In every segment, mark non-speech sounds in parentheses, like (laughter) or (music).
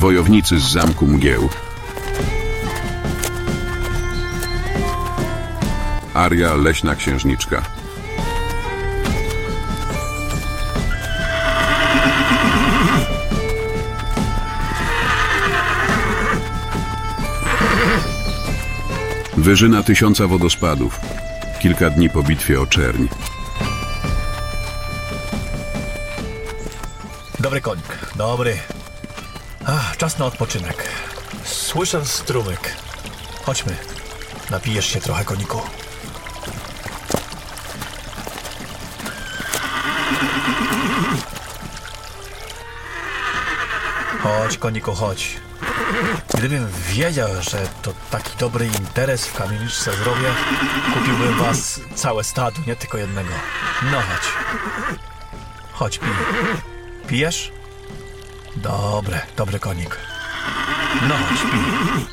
Wojownicy z zamku mgieł. Aria Leśna Księżniczka. Wyżyna tysiąca wodospadów. Kilka dni po bitwie o Czerń. Dobry konik, dobry. Czas na odpoczynek. Słyszę strumyk. Chodźmy. Napijesz się trochę, koniku. Chodź, koniku, chodź. Gdybym wiedział, że to taki dobry interes w kamieniczce zrobię, kupiłbym was całe stado, nie tylko jednego. No chodź. Chodź, pij. Pijesz? Dobre, dobry konik. No pij.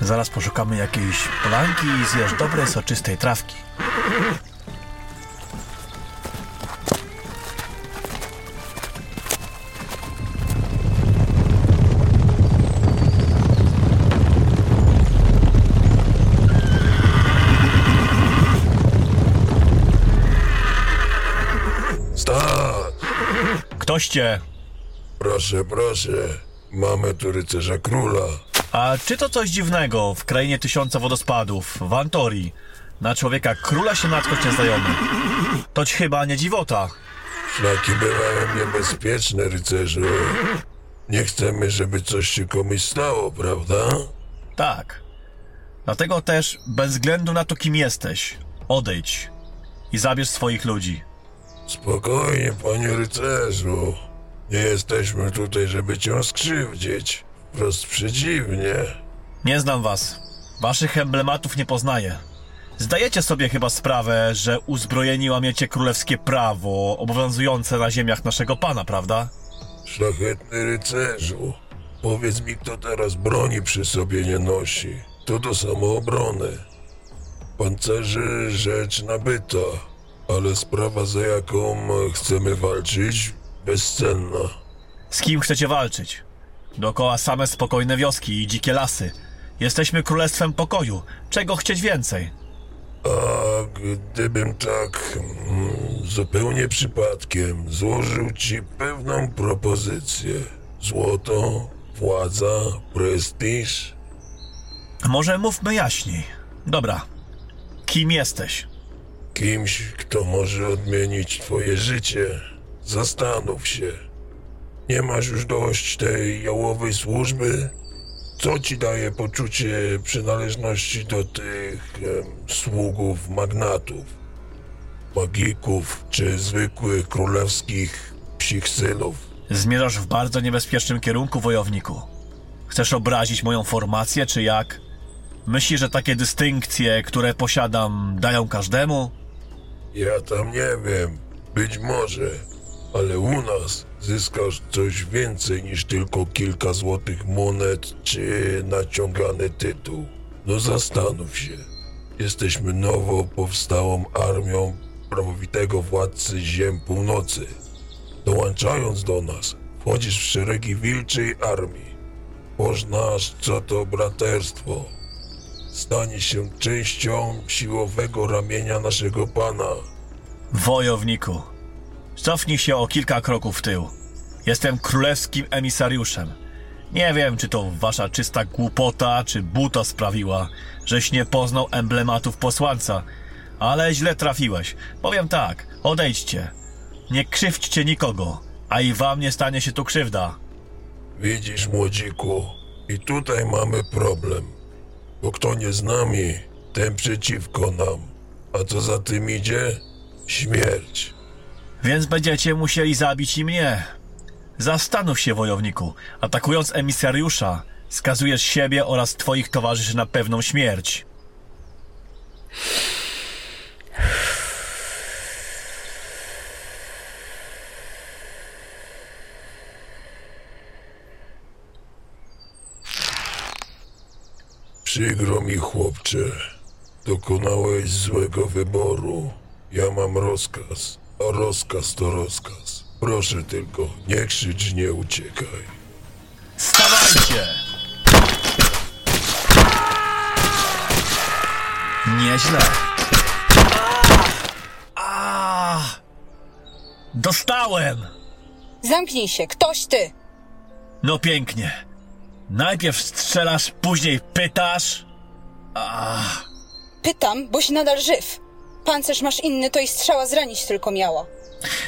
Zaraz poszukamy jakiejś polanki i zjesz dobrej, soczystej trawki. Stać! Ktoś cię... Proszę, proszę. Mamy tu rycerza króla. A czy to coś dziwnego w krainie tysiąca wodospadów, w Antorii? Na człowieka króla się natknąć nieznajomy. Toć chyba nie dziwota. Szlaki bywają niebezpieczne, rycerzu. Nie chcemy, żeby coś się komuś stało, prawda? Tak. Dlatego też, bez względu na to, kim jesteś, odejdź i zabierz swoich ludzi. Spokojnie, panie rycerzu. Nie jesteśmy tutaj, żeby cię skrzywdzić. Wprost przeciwnie. Nie znam was. Waszych emblematów nie poznaję. Zdajecie sobie chyba sprawę, że uzbrojeni łamiecie królewskie prawo obowiązujące na ziemiach naszego pana, prawda? Szlachetny rycerzu. Powiedz mi, kto teraz broni przy sobie nie nosi. To do samoobrony. Pancerzy rzecz nabyta, ale sprawa, za jaką chcemy walczyć, bezcenna. Z kim chcecie walczyć? Dookoła same spokojne wioski i dzikie lasy. Jesteśmy królestwem pokoju. Czego chcieć więcej? A gdybym tak mm, zupełnie przypadkiem złożył ci pewną propozycję. Złoto, władza, prestiż. Może mówmy jaśniej. Dobra. Kim jesteś? Kimś, kto może odmienić twoje życie. Zastanów się. Nie masz już dość tej jałowej służby? Co ci daje poczucie przynależności do tych em, sługów magnatów, magików czy zwykłych królewskich psich synów? Zmierzasz w bardzo niebezpiecznym kierunku, wojowniku. Chcesz obrazić moją formację, czy jak? Myślisz, że takie dystynkcje, które posiadam, dają każdemu? Ja tam nie wiem, być może, ale u nas zyskasz coś więcej niż tylko kilka złotych monet czy naciągany tytuł. No zastanów się. Jesteśmy nowo powstałą armią prawowitego władcy ziem północy. Dołączając do nas, wchodzisz w szeregi wilczej armii. Poznasz, co to braterstwo. Staniesz się częścią siłowego ramienia naszego pana. Wojowniku, cofnij się o kilka kroków w tył. Jestem królewskim emisariuszem. Nie wiem, czy to wasza czysta głupota, czy buta sprawiła, żeś nie poznał emblematów posłańca, ale źle trafiłeś. Powiem tak, odejdźcie. Nie krzywdźcie nikogo, a i wam nie stanie się tu krzywda. Widzisz, młodziku, i tutaj mamy problem. Bo kto nie z nami, ten przeciwko nam. A co za tym idzie? Śmierć. Więc będziecie musieli zabić i mnie. Zastanów się, wojowniku. Atakując emisariusza, skazujesz siebie oraz twoich towarzyszy na pewną śmierć. Przykro mi, chłopcze. Dokonałeś złego wyboru. Ja mam rozkaz, a rozkaz to rozkaz. Proszę tylko, nie krzycz, nie uciekaj. Stawaj! Strzelajcie! Nieźle. A! Dostałem! Zamknij się, ktoś ty! No pięknie. Najpierw strzelasz, później pytasz. Pytam, boś nadal żyw. Pancerz masz inny, to i strzała zranić tylko miała.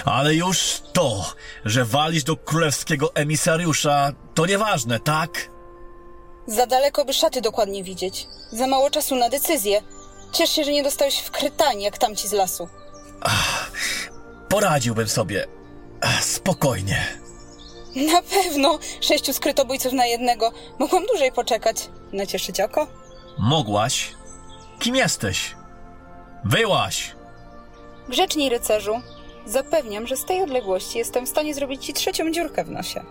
Ale już to, że walisz do królewskiego emisariusza, to nieważne, tak? Za daleko, by szaty dokładnie widzieć. Za mało czasu na decyzję. Ciesz się, że nie dostałeś w krytanie, jak tamci z lasu. Poradziłbym sobie. Ech, Spokojnie. Na pewno! Sześciu skrytobójców na jednego. Mogłam dłużej poczekać. Nacieszyć oko? Mogłaś? Kim jesteś? Wyłaś! Grzeczni rycerzu. Zapewniam, że z tej odległości jestem w stanie zrobić ci trzecią dziurkę w nosie.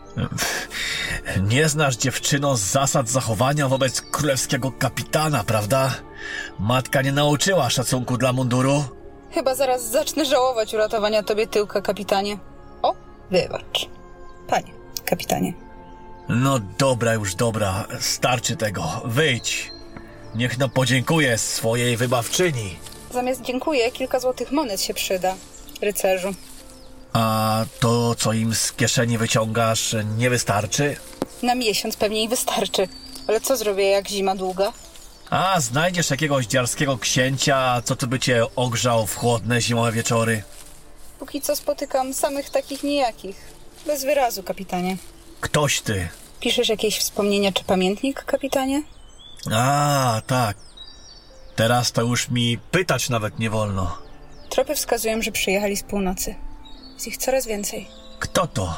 (laughs) Nie znasz dziewczyno zasad zachowania wobec królewskiego kapitana, prawda? Matka nie nauczyła szacunku dla munduru? Chyba zaraz zacznę żałować uratowania tobie tyłka, kapitanie. O, wybacz. Panie, kapitanie. No dobra, już dobra, starczy tego. Wyjdź. Niech no podziękuję swojej wybawczyni. Zamiast dziękuję, kilka złotych monet się przyda, rycerzu. A to, co im z kieszeni wyciągasz, nie wystarczy? Na miesiąc pewnie i wystarczy. Ale co zrobię, jak zima długa? A znajdziesz jakiegoś dziarskiego księcia, co tu by cię ogrzał w chłodne zimowe wieczory? Póki co spotykam samych takich nijakich. Bez wyrazu, kapitanie. Ktoś ty. Piszesz jakieś wspomnienia czy pamiętnik, kapitanie? A, tak. Teraz to już mi pytać nawet nie wolno. Tropy wskazują, że przyjechali z północy. Jest ich coraz więcej. Kto to?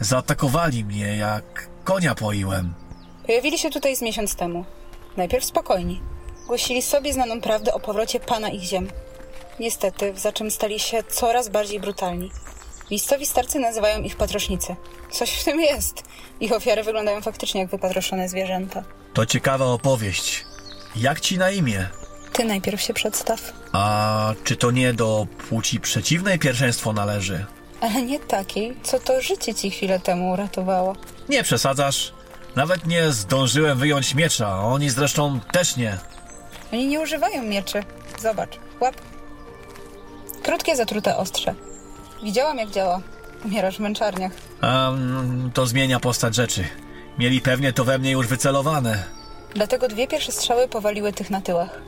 Zaatakowali mnie, jak konia poiłem. Pojawili się tutaj z miesiąc temu. Najpierw spokojni. Głosili sobie znaną prawdę o powrocie pana ich ziem. Niestety, za czym stali się coraz bardziej brutalni. Miejscowi starcy nazywają ich patrosznicy. Coś w tym jest. Ich ofiary wyglądają faktycznie jak wypatroszone zwierzęta. To ciekawa opowieść. Jak ci na imię? Ty najpierw się przedstaw. A czy to nie do płci przeciwnej pierwszeństwo należy? Ale nie takiej, co to życie ci chwilę temu uratowało. Nie przesadzasz. Nawet nie zdążyłem wyjąć miecza, oni zresztą też nie. Oni nie używają mieczy. Zobacz, łap. Krótkie, zatrute ostrze. Widziałam, jak działa. Umierasz w męczarniach. Mm, to zmienia postać rzeczy. Mieli pewnie to we mnie już wycelowane. Dlatego dwie pierwsze strzały powaliły tych na tyłach.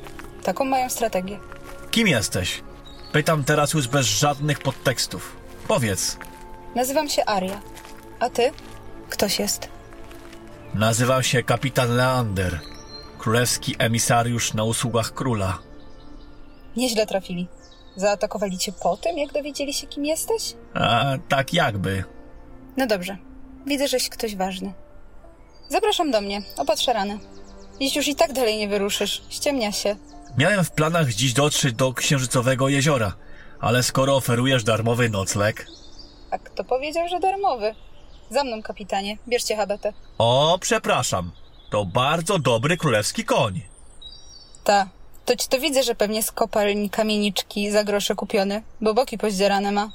Taką mają strategię. Kim jesteś? Pytam teraz już bez żadnych podtekstów. Powiedz. Nazywam się Aria. A ty? Ktoś jest. Nazywam się kapitan Leander. Królewski emisariusz na usługach króla. Nieźle trafili. Zaatakowali cię po tym, jak dowiedzieli się, kim jesteś? A tak jakby. No dobrze. Widzę, żeś ktoś ważny. Zapraszam do mnie. Opatrzę ranę. Dziś już i tak dalej nie wyruszysz. Ściemnia się. Miałem w planach dziś dotrzeć do Księżycowego Jeziora, ale skoro oferujesz darmowy nocleg... A kto powiedział, że darmowy? Za mną, kapitanie. Bierzcie habetę. O, przepraszam. To bardzo dobry królewski koń. Ta. To ci to widzę, że pewnie z kopalni kamieniczki za grosze kupiony, bo boki pozdzierane ma.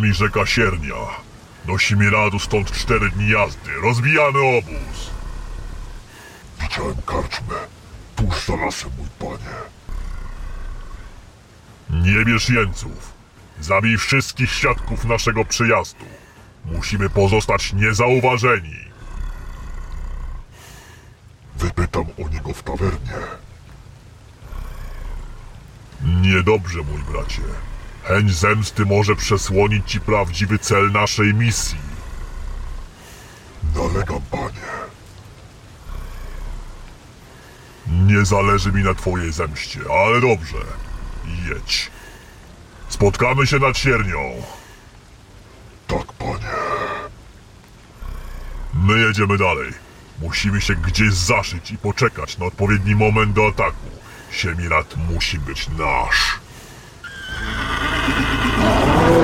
Nami rzeka Siernia. Do Simiradu stąd cztery dni jazdy. Rozbijamy obóz. Widziałem karczmę. Tuż za lasem, mój panie. Nie bierz jeńców. Zabij wszystkich świadków naszego przyjazdu. Musimy pozostać niezauważeni. Wypytam o niego w tawernie. Niedobrze, mój bracie. Chęć zemsty może przesłonić ci prawdziwy cel naszej misji. Zalegam, panie. Nie zależy mi na twojej zemście, ale dobrze. Jedź. Spotkamy się nad siernią. Tak, panie. My jedziemy dalej. Musimy się gdzieś zaszyć i poczekać na odpowiedni moment do ataku. Siemirat musi być nasz. oh.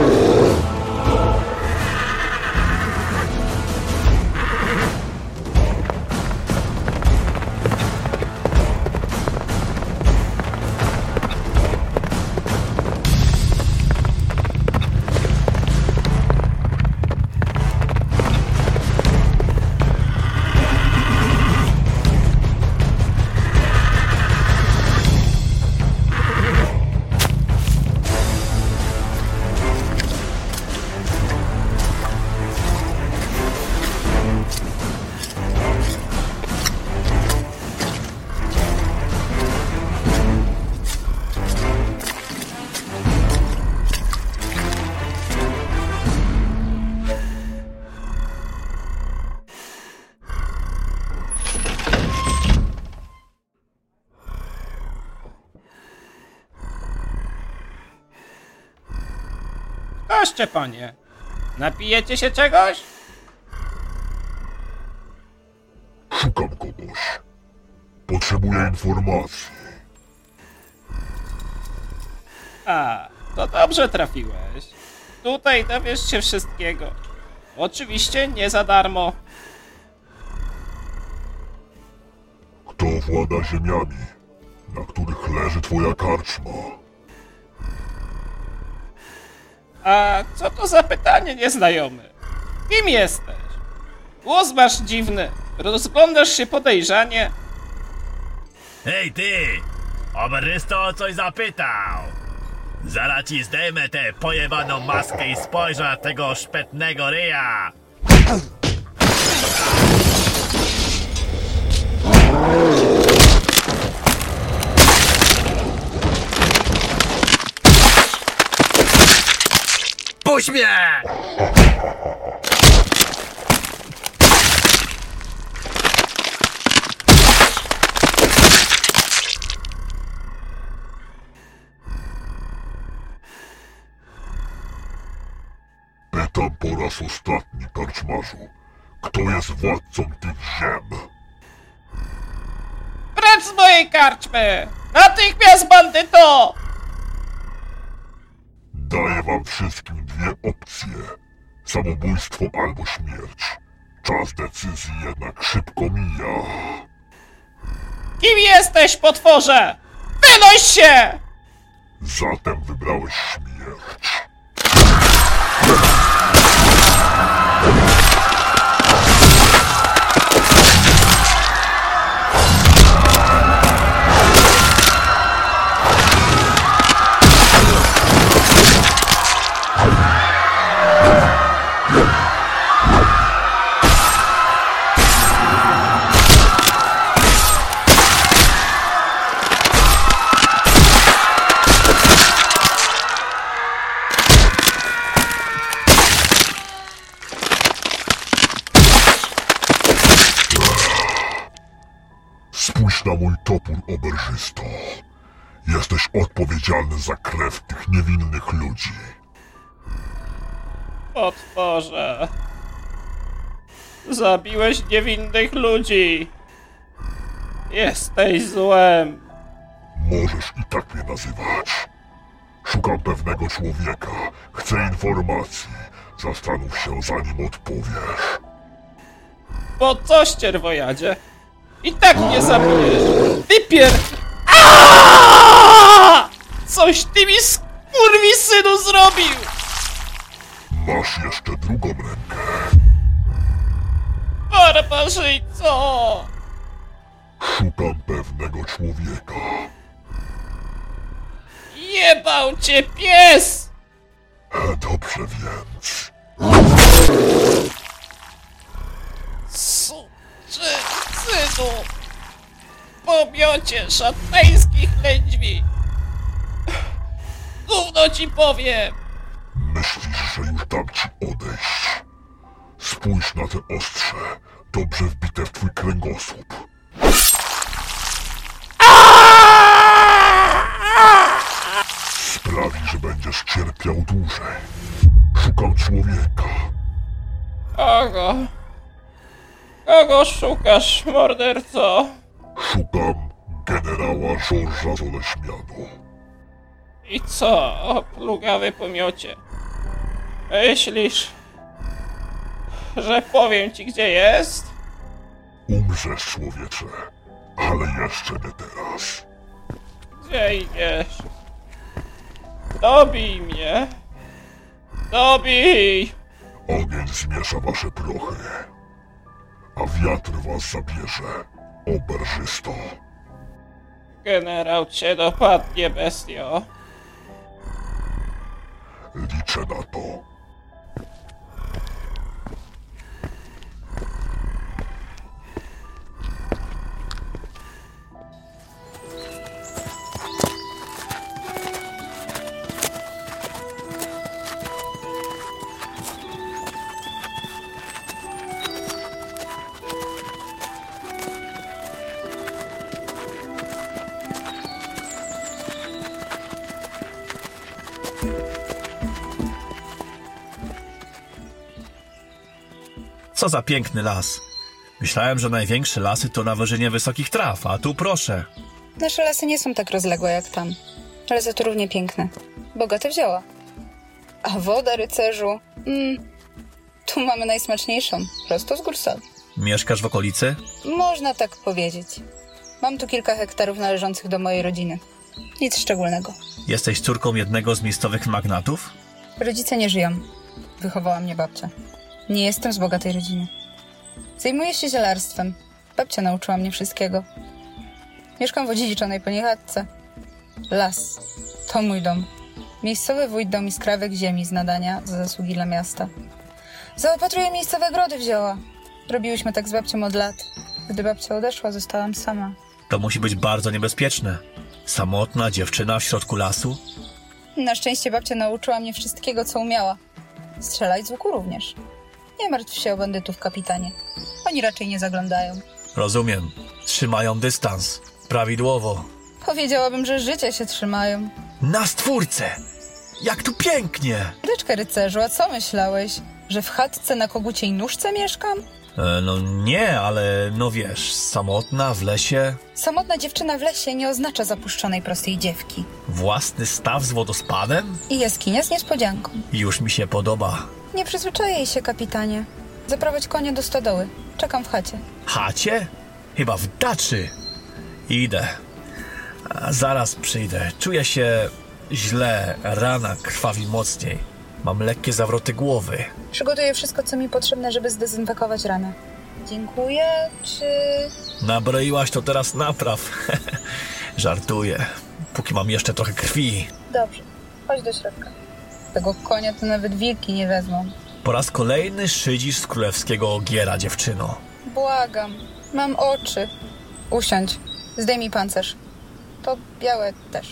Goście, panie. Napijecie się czegoś? Szukam kogoś. Potrzebuję informacji. A, to dobrze trafiłeś. Tutaj dowiesz się wszystkiego. Oczywiście nie za darmo. Kto włada ziemiami, na których leży twoja karczma? A co to za pytanie nieznajomy? Kim jesteś? Głos masz dziwny. Rozglądasz się podejrzanie. Hej ty! Oberysto o coś zapytał! Zaraz ci zdejmę tę pojebaną maskę i spojrzę na tego szpetnego ryja! Puść mnie! Pytam po raz ostatni, karczmarzu. Kto jest władcą tych ziem? Precz z mojej karczmy! Natychmiast, bandyto! Daję wam wszystkim dwie opcje. Samobójstwo albo śmierć. Czas decyzji jednak szybko mija. Kim jesteś, potworze? Wynoś się! Zatem wybrałeś śmierć. Na mój topór, oberżysto. Jesteś odpowiedzialny za krew tych niewinnych ludzi. Potworze. Zabiłeś niewinnych ludzi. Jesteś złem. Możesz i tak mnie nazywać. Szukam pewnego człowieka. Chcę informacji. Zastanów się, zanim odpowiesz. Po co, ścierwojadzie? I tak mnie zabijesz. Typier! Aaaa! Coś ty mi synu zrobił! Masz jeszcze drugą rękę. Barbarzyńco! Szukam pewnego człowieka. Jebał cię pies! E, dobrze więc. Suczy synu! Pomiocie szatańskich lędźwi! Gówno ci powiem! Myślisz, że już dam ci odejść? Spójrz na te ostrze. dobrze wbite w twój kręgosłup. Sprawi, że będziesz cierpiał dłużej. Szukam człowieka. Kogo? Kogo szukasz, morderco? Szukam generała Żorża z Oleśmianu. I co, o plugawy pomiocie? Myślisz, że powiem ci, gdzie jest? Umrzesz, człowiecze, ale jeszcze nie teraz. Gdzie idziesz? Dobij mnie! Dobij! Ogień zmiesza wasze prochy, a wiatr was zabierze, oberżysto. Generał cię dopadnie, bestio. Liczę na to. Co za piękny las. Myślałem, że największe lasy to nawożenie wysokich traw, a tu proszę. Nasze lasy nie są tak rozległe jak tam, ale za to równie piękne. Bogate wzięła. A woda, rycerzu? Mm, tu mamy najsmaczniejszą, prosto z gór Sol. Mieszkasz w okolicy? Można tak powiedzieć. Mam tu kilka hektarów należących do mojej rodziny. Nic szczególnego. Jesteś córką jednego z miejscowych magnatów? Rodzice nie żyją. Wychowała mnie babcia. Nie jestem z bogatej rodziny. Zajmuję się zielarstwem. Babcia nauczyła mnie wszystkiego. Mieszkam w odziedziczonej po. Las. To mój dom. Miejscowy wójt dał mi skrawek ziemi z nadania za zasługi dla miasta. Zaopatruję miejscowe grody wzięła. Robiłyśmy tak z babcią od lat. Gdy babcia odeszła, zostałam sama. To musi być bardzo niebezpieczne. Samotna dziewczyna w środku lasu? Na szczęście babcia nauczyła mnie wszystkiego, co umiała. Strzelać z łuku również. Nie martw się o bandytów, kapitanie. Oni raczej nie zaglądają. Rozumiem. Trzymają dystans. Prawidłowo. Powiedziałabym, że życia się trzymają. Na stwórcę! Jak tu pięknie! Deczkę rycerzu, a co myślałeś? Że w chatce na koguciej nóżce mieszkam? E, no nie, ale no wiesz, samotna w lesie, Samotna dziewczyna w lesie nie oznacza zapuszczonej prostej dziewki. własny staw z wodospadem? I jaskinia z niespodzianką. Już mi się podoba. Nie przyzwyczajaj się, kapitanie. Zaprowadź konie do stodoły. Czekam w chacie. Chacie? Chyba w daczy. Idę. A zaraz przyjdę. Czuję się źle, rana krwawi mocniej. Mam lekkie zawroty głowy. Przygotuję wszystko, co mi potrzebne, żeby zdezynfekować ranę. Dziękuję, czy... Nabroiłaś to teraz napraw. (laughs) Żartuję. Póki mam jeszcze trochę krwi. Dobrze, chodź do środka. Tego konia to nawet wilki nie wezmą. Po raz kolejny szydzisz z królewskiego ogiera, dziewczyno. Błagam, mam oczy. Usiądź, zdejmij pancerz. To białe też.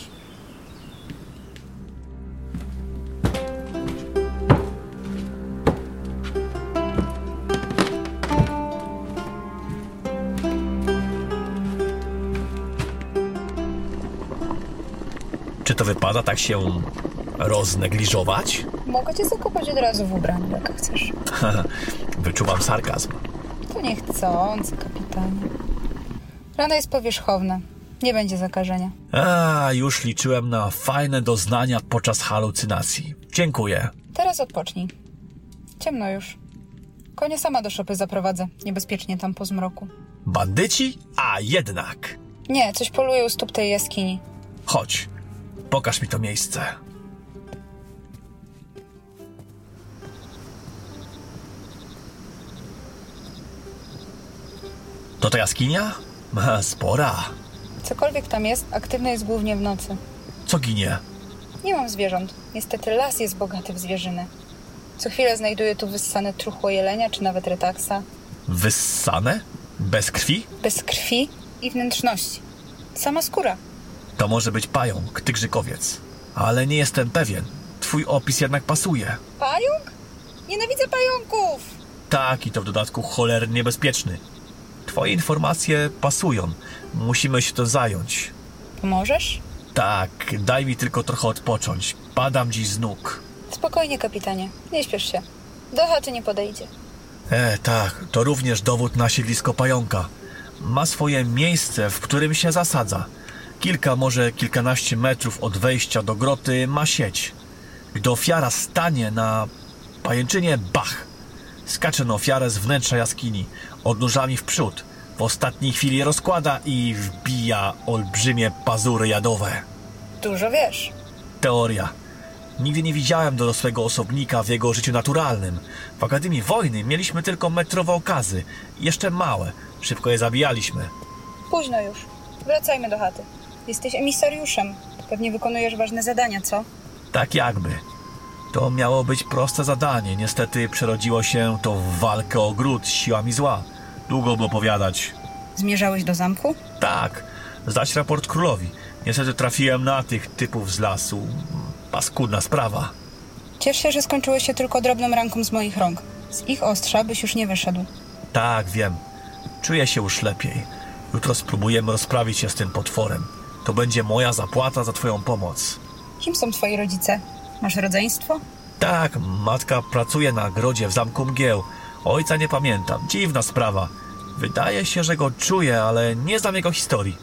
Czy to wypada tak się roznegliżować? Mogę cię zakopać od razu w ubraniu, jak chcesz. (laughs) Wyczuwam sarkazm. To niechcący, kapitanie. Rana jest powierzchowna. Nie będzie zakażenia. A, już liczyłem na fajne doznania podczas halucynacji. Dziękuję. Teraz odpocznij. Ciemno już. Konie sama do szopy zaprowadzę. Niebezpiecznie tam po zmroku. Bandyci? A jednak. Nie, coś poluje u stóp tej jaskini. Chodź, pokaż mi to miejsce. To ta jaskinia? Spora. Cokolwiek tam jest, aktywne jest głównie w nocy. Co ginie? Nie mam zwierząt. Niestety las jest bogaty w zwierzyny. Co chwilę znajduję tu wyssane truchło jelenia, czy nawet retaksa. Wyssane? Bez krwi? Bez krwi i wnętrzności. Sama skóra. To może być pająk, tygrzykowiec. Ale nie jestem pewien. Twój opis jednak pasuje. Pająk? Nienawidzę pająków! Tak, i to w dodatku cholernie niebezpieczny. Twoje informacje pasują. Musimy się to zająć. Pomożesz? Tak, daj mi tylko trochę odpocząć. Padam dziś z nóg. Spokojnie, kapitanie. Nie śpiesz się. Do chaty nie podejdzie. E, tak, to również dowód na siedlisko pająka. Ma swoje miejsce, w którym się zasadza. Kilka, może kilkanaście metrów od wejścia do groty ma sieć. Gdy ofiara stanie na pajęczynie, bach! Skacze na ofiarę z wnętrza jaskini, odnóżami w przód. W ostatniej chwili rozkłada i wbija olbrzymie pazury jadowe. Dużo wiesz. Teoria. Nigdy nie widziałem dorosłego osobnika w jego życiu naturalnym. W Akademii Wojny mieliśmy tylko metrowe okazy. Jeszcze małe. Szybko je zabijaliśmy. Późno już. Wracajmy do chaty. Jesteś emisariuszem. Pewnie wykonujesz ważne zadania, co? Tak jakby. To miało być proste zadanie. Niestety przerodziło się to w walkę o gród z siłami zła. Długo by opowiadać. Zmierzałeś do zamku? Tak, zdać raport królowi. Niestety trafiłem na tych typów z lasu. Paskudna sprawa. Ciesz się, że skończyło się tylko drobną ranką z moich rąk. Z ich ostrza byś już nie wyszedł. Tak, wiem. Czuję się już lepiej. Jutro spróbujemy rozprawić się z tym potworem. To będzie moja zapłata za twoją pomoc. Kim są twoi rodzice? Masz rodzeństwo? Tak, matka pracuje na grodzie w zamku mgieł. Ojca nie pamiętam. Dziwna sprawa. Wydaje się, że go czuję, ale nie znam jego historii.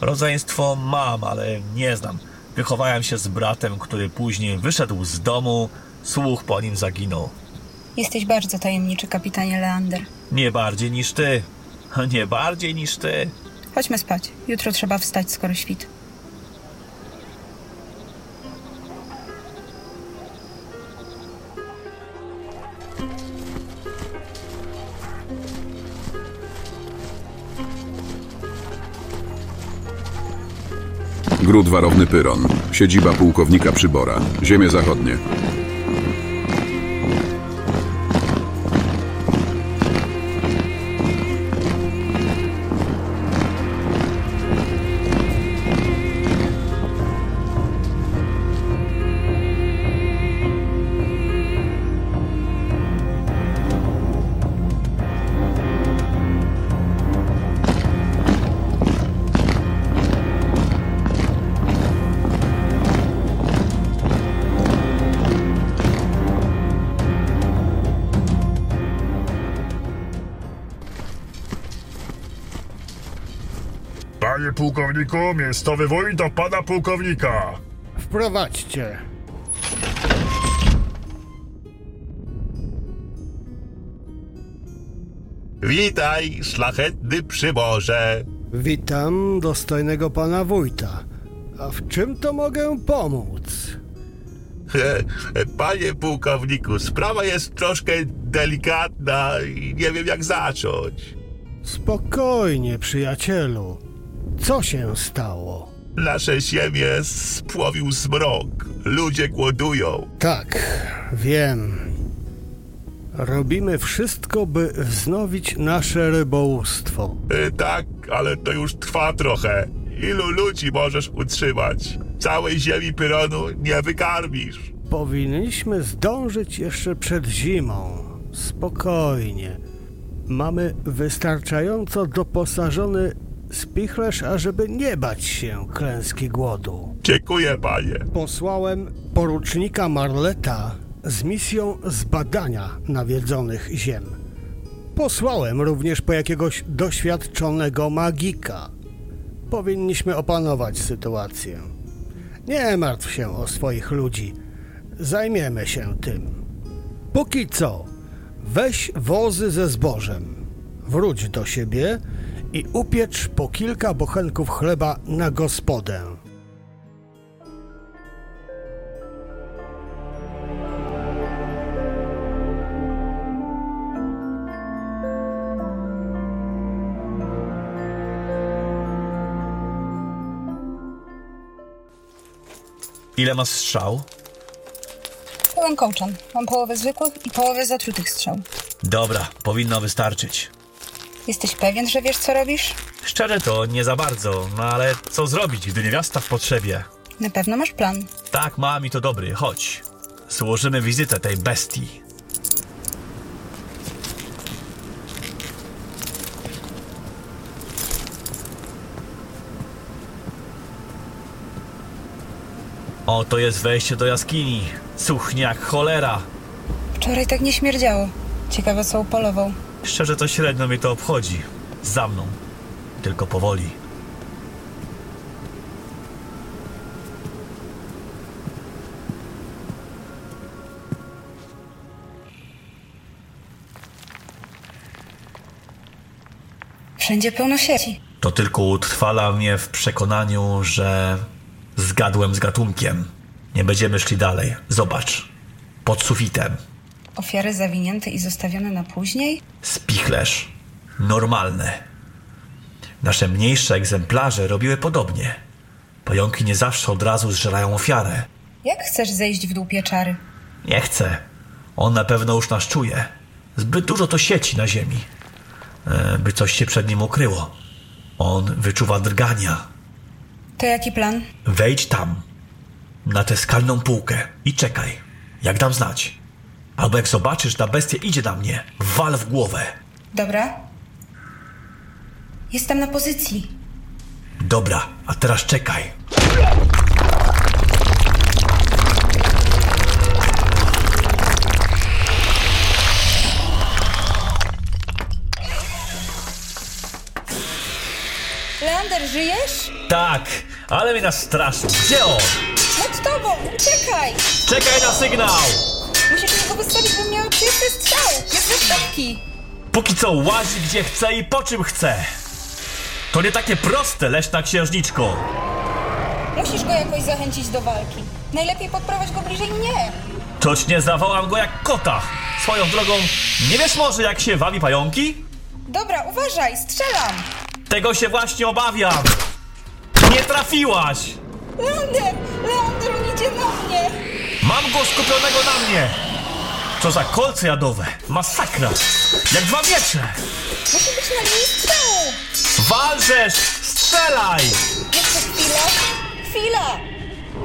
Rodzeństwo mam, ale nie znam. Wychowałem się z bratem, który później wyszedł z domu, słuch po nim zaginął. Jesteś bardzo tajemniczy, kapitanie Leander. Nie bardziej niż ty. (laughs) Nie bardziej niż ty. Chodźmy spać. Jutro trzeba wstać skoro świt. Gród Warowny Pyron. Siedziba pułkownika Przybora. Ziemie zachodnie. Miejscowy wójt do pana pułkownika. Wprowadźcie. Witaj, szlachetny przyborze. Witam dostojnego pana wójta. A w czym to mogę pomóc? Panie pułkowniku, sprawa jest troszkę delikatna i nie wiem jak zacząć. Spokojnie, przyjacielu. Co się stało? Nasze ziemię spłowił zmrok. Ludzie głodują. Tak, wiem. Robimy wszystko, by wznowić nasze rybołówstwo. E, Tak, ale to już trwa trochę. Ilu ludzi możesz utrzymać? Całej ziemi Pyronu nie wykarmisz. Powinniśmy zdążyć jeszcze przed zimą. Spokojnie. Mamy wystarczająco doposażony spichlerz, ażeby nie bać się klęski głodu. Dziękuję, panie. Posłałem porucznika Marleta z misją zbadania nawiedzonych ziem. Posłałem również po jakiegoś doświadczonego magika. Powinniśmy opanować sytuację. Nie martw się o swoich ludzi. Zajmiemy się tym. Póki co, weź wozy ze zbożem. Wróć do siebie i upiecz po kilka bochenków chleba na gospodę. Ile masz strzał? Pełen kołczan. Mam połowę zwykłych i połowę zatrutych strzał. Dobra, powinno wystarczyć. Jesteś pewien, że wiesz, co robisz? Szczerze to nie za bardzo, no ale co zrobić, gdy niewiasta w potrzebie? Na pewno masz plan. Tak, mam i to dobry, chodź. Złożymy wizytę tej bestii. Oto jest wejście do jaskini. Cuchnie jak cholera. Wczoraj tak nie śmierdziało. Ciekawe, co upolował. Szczerze to średnio mnie to obchodzi. Za mną. Tylko powoli. Wszędzie pełno sieci. To tylko utrwala mnie w przekonaniu, że zgadłem z gatunkiem. Nie będziemy szli dalej. Zobacz. Pod sufitem. Ofiary zawinięte i zostawione na później? Spichlerz. Normalne. Nasze mniejsze egzemplarze robiły podobnie. Pająki nie zawsze od razu zżerają ofiarę. Jak chcesz zejść w dół pieczary? Nie chcę. On na pewno już nas czuje. Zbyt dużo to sieci na ziemi. E, by coś się przed nim ukryło. On wyczuwa drgania. To jaki plan? Wejdź tam. Na tę skalną półkę i czekaj. Jak dam znać. Albo jak zobaczysz, ta bestia idzie na mnie, wal w głowę. Dobra. Jestem na pozycji. Dobra, a teraz czekaj. Leander, żyjesz? Tak, ale mnie nastraszył. Gdzie on? Nad tobą! Uciekaj! Czekaj na sygnał! Go wystawić, bym miała czysty strzał! Jak ze szczotki! Póki co łazi gdzie chce i po czym chce. To nie takie proste, leśna księżniczko. Musisz go jakoś zachęcić do walki. Najlepiej podprowadź go bliżej mnie. Toć nie zawołam go jak kota. Swoją drogą, nie wiesz może jak się wabi pająki? Dobra, uważaj, strzelam! Tego się właśnie obawiam. Nie trafiłaś! Leander! Leander, on idzie na mnie! Mam go skupionego na mnie! Co za kolce jadowe! Masakra! Jak dwa miecze! Musi być na strzału! Walczesz! Strzelaj! Jeszcze chwilę. Chwila!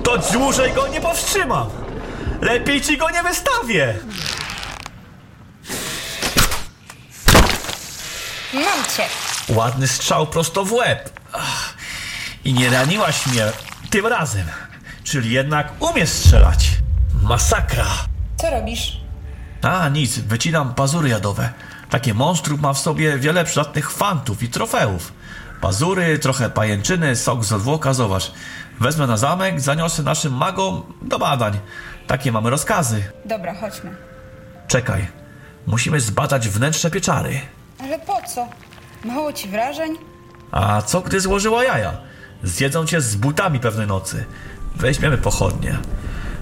To dłużej go nie powstrzymam! Lepiej ci go nie wystawię! Mam cię! Ładny strzał prosto w łeb. Ach, I nie raniłaś mnie tym razem. Czyli jednak umiesz strzelać. Masakra. Co robisz? A, nic, wycinam pazury jadowe. Takie monstrum ma w sobie wiele przydatnych fantów i trofeów. Pazury, trochę pajęczyny, sok z odwłoka, zobacz. Wezmę na zamek, zaniosę naszym magom do badań. Takie mamy rozkazy. Dobra, chodźmy. Czekaj, musimy zbadać wnętrze pieczary. Ale po co? Mało ci wrażeń? A co gdy złożyła jaja? Zjedzą cię z butami pewnej nocy. Weźmiemy pochodnie.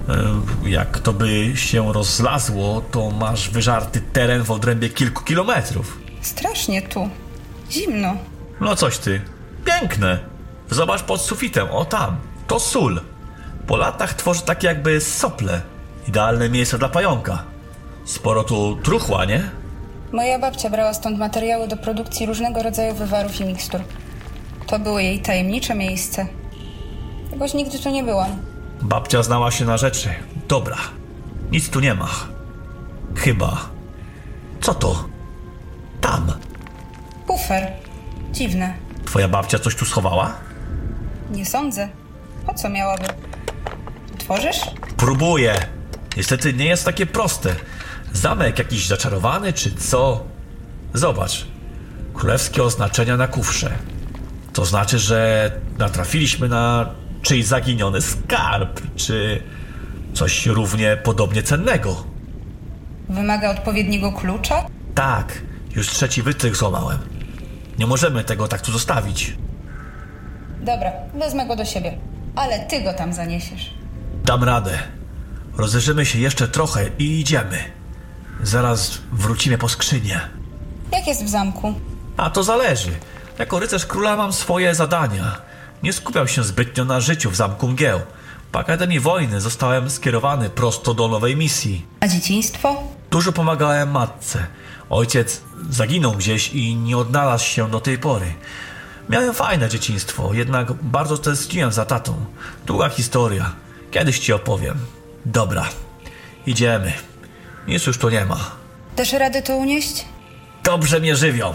E, Jak to by się rozlazło, to masz wyżarty teren w odrębie kilku kilometrów. Strasznie tu. Zimno. No coś ty. Piękne. Zobacz pod sufitem, o tam. To sól. Po latach tworzy takie jakby sople. Idealne miejsce dla pająka. Sporo tu truchła, nie? Moja babcia brała stąd materiały do produkcji różnego rodzaju wywarów i mikstur. To było jej tajemnicze miejsce. Jakoś nigdy tu nie byłam. Babcia znała się na rzeczy. Dobra. Nic tu nie ma. Chyba. Co to? Tam. Pufer. Dziwne. Twoja babcia coś tu schowała? Nie sądzę. Po co miałaby? Tworzysz? Próbuję. Niestety nie jest takie proste. Zamek jakiś zaczarowany, czy co? Zobacz. Królewskie oznaczenia na kufrze. To znaczy, że natrafiliśmy na czyjś zaginiony skarb, czy coś równie podobnie cennego. Wymaga odpowiedniego klucza? Tak, już trzeci wytrych złamałem. Nie możemy tego tak tu zostawić. Dobra, wezmę go do siebie. Ale ty go tam zaniesiesz. Dam radę. Rozejrzymy się jeszcze trochę i idziemy. Zaraz wrócimy po skrzynię. Jak jest w zamku? A to zależy. Jako rycerz króla mam swoje zadania. Nie skupiam się zbytnio na życiu w zamku mgieł. Po Akademii Wojny zostałem skierowany prosto do nowej misji. A dzieciństwo? Dużo pomagałem matce. Ojciec zaginął gdzieś i nie odnalazł się do tej pory. Miałem fajne dzieciństwo, jednak bardzo tęskniłem za tatą. Długa historia. Kiedyś ci opowiem. Dobra, idziemy. Nic już tu nie ma. Dasz radę to unieść? Dobrze mnie żywią.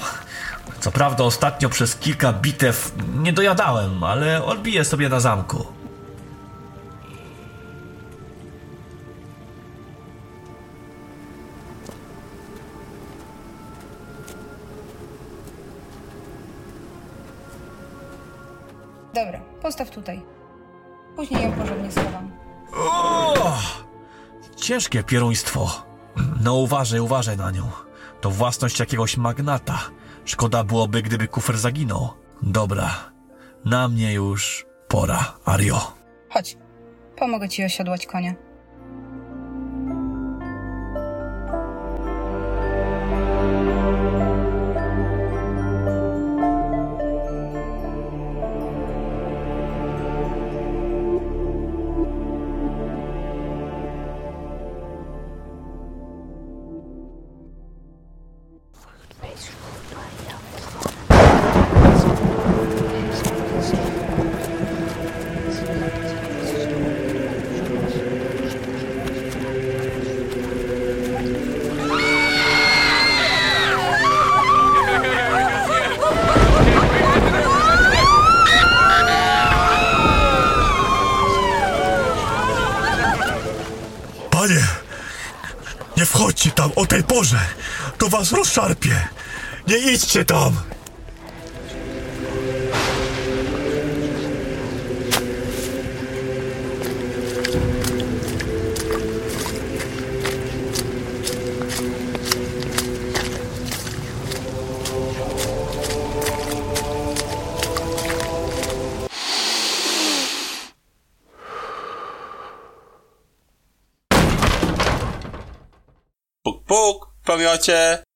Co prawda ostatnio przez kilka bitew nie dojadałem, ale odbiję sobie na zamku. Dobra, postaw tutaj. Później ją porządnie schowam. Ciężkie pieruństwo. No uważaj, uważaj na nią. To własność jakiegoś magnata Szkoda byłoby, gdyby kufer zaginął. Dobra, na mnie już pora, Ario. Chodź, pomogę ci osiodłać konia. Porze. To was rozszarpie. Nie idźcie tam. Pomiocie.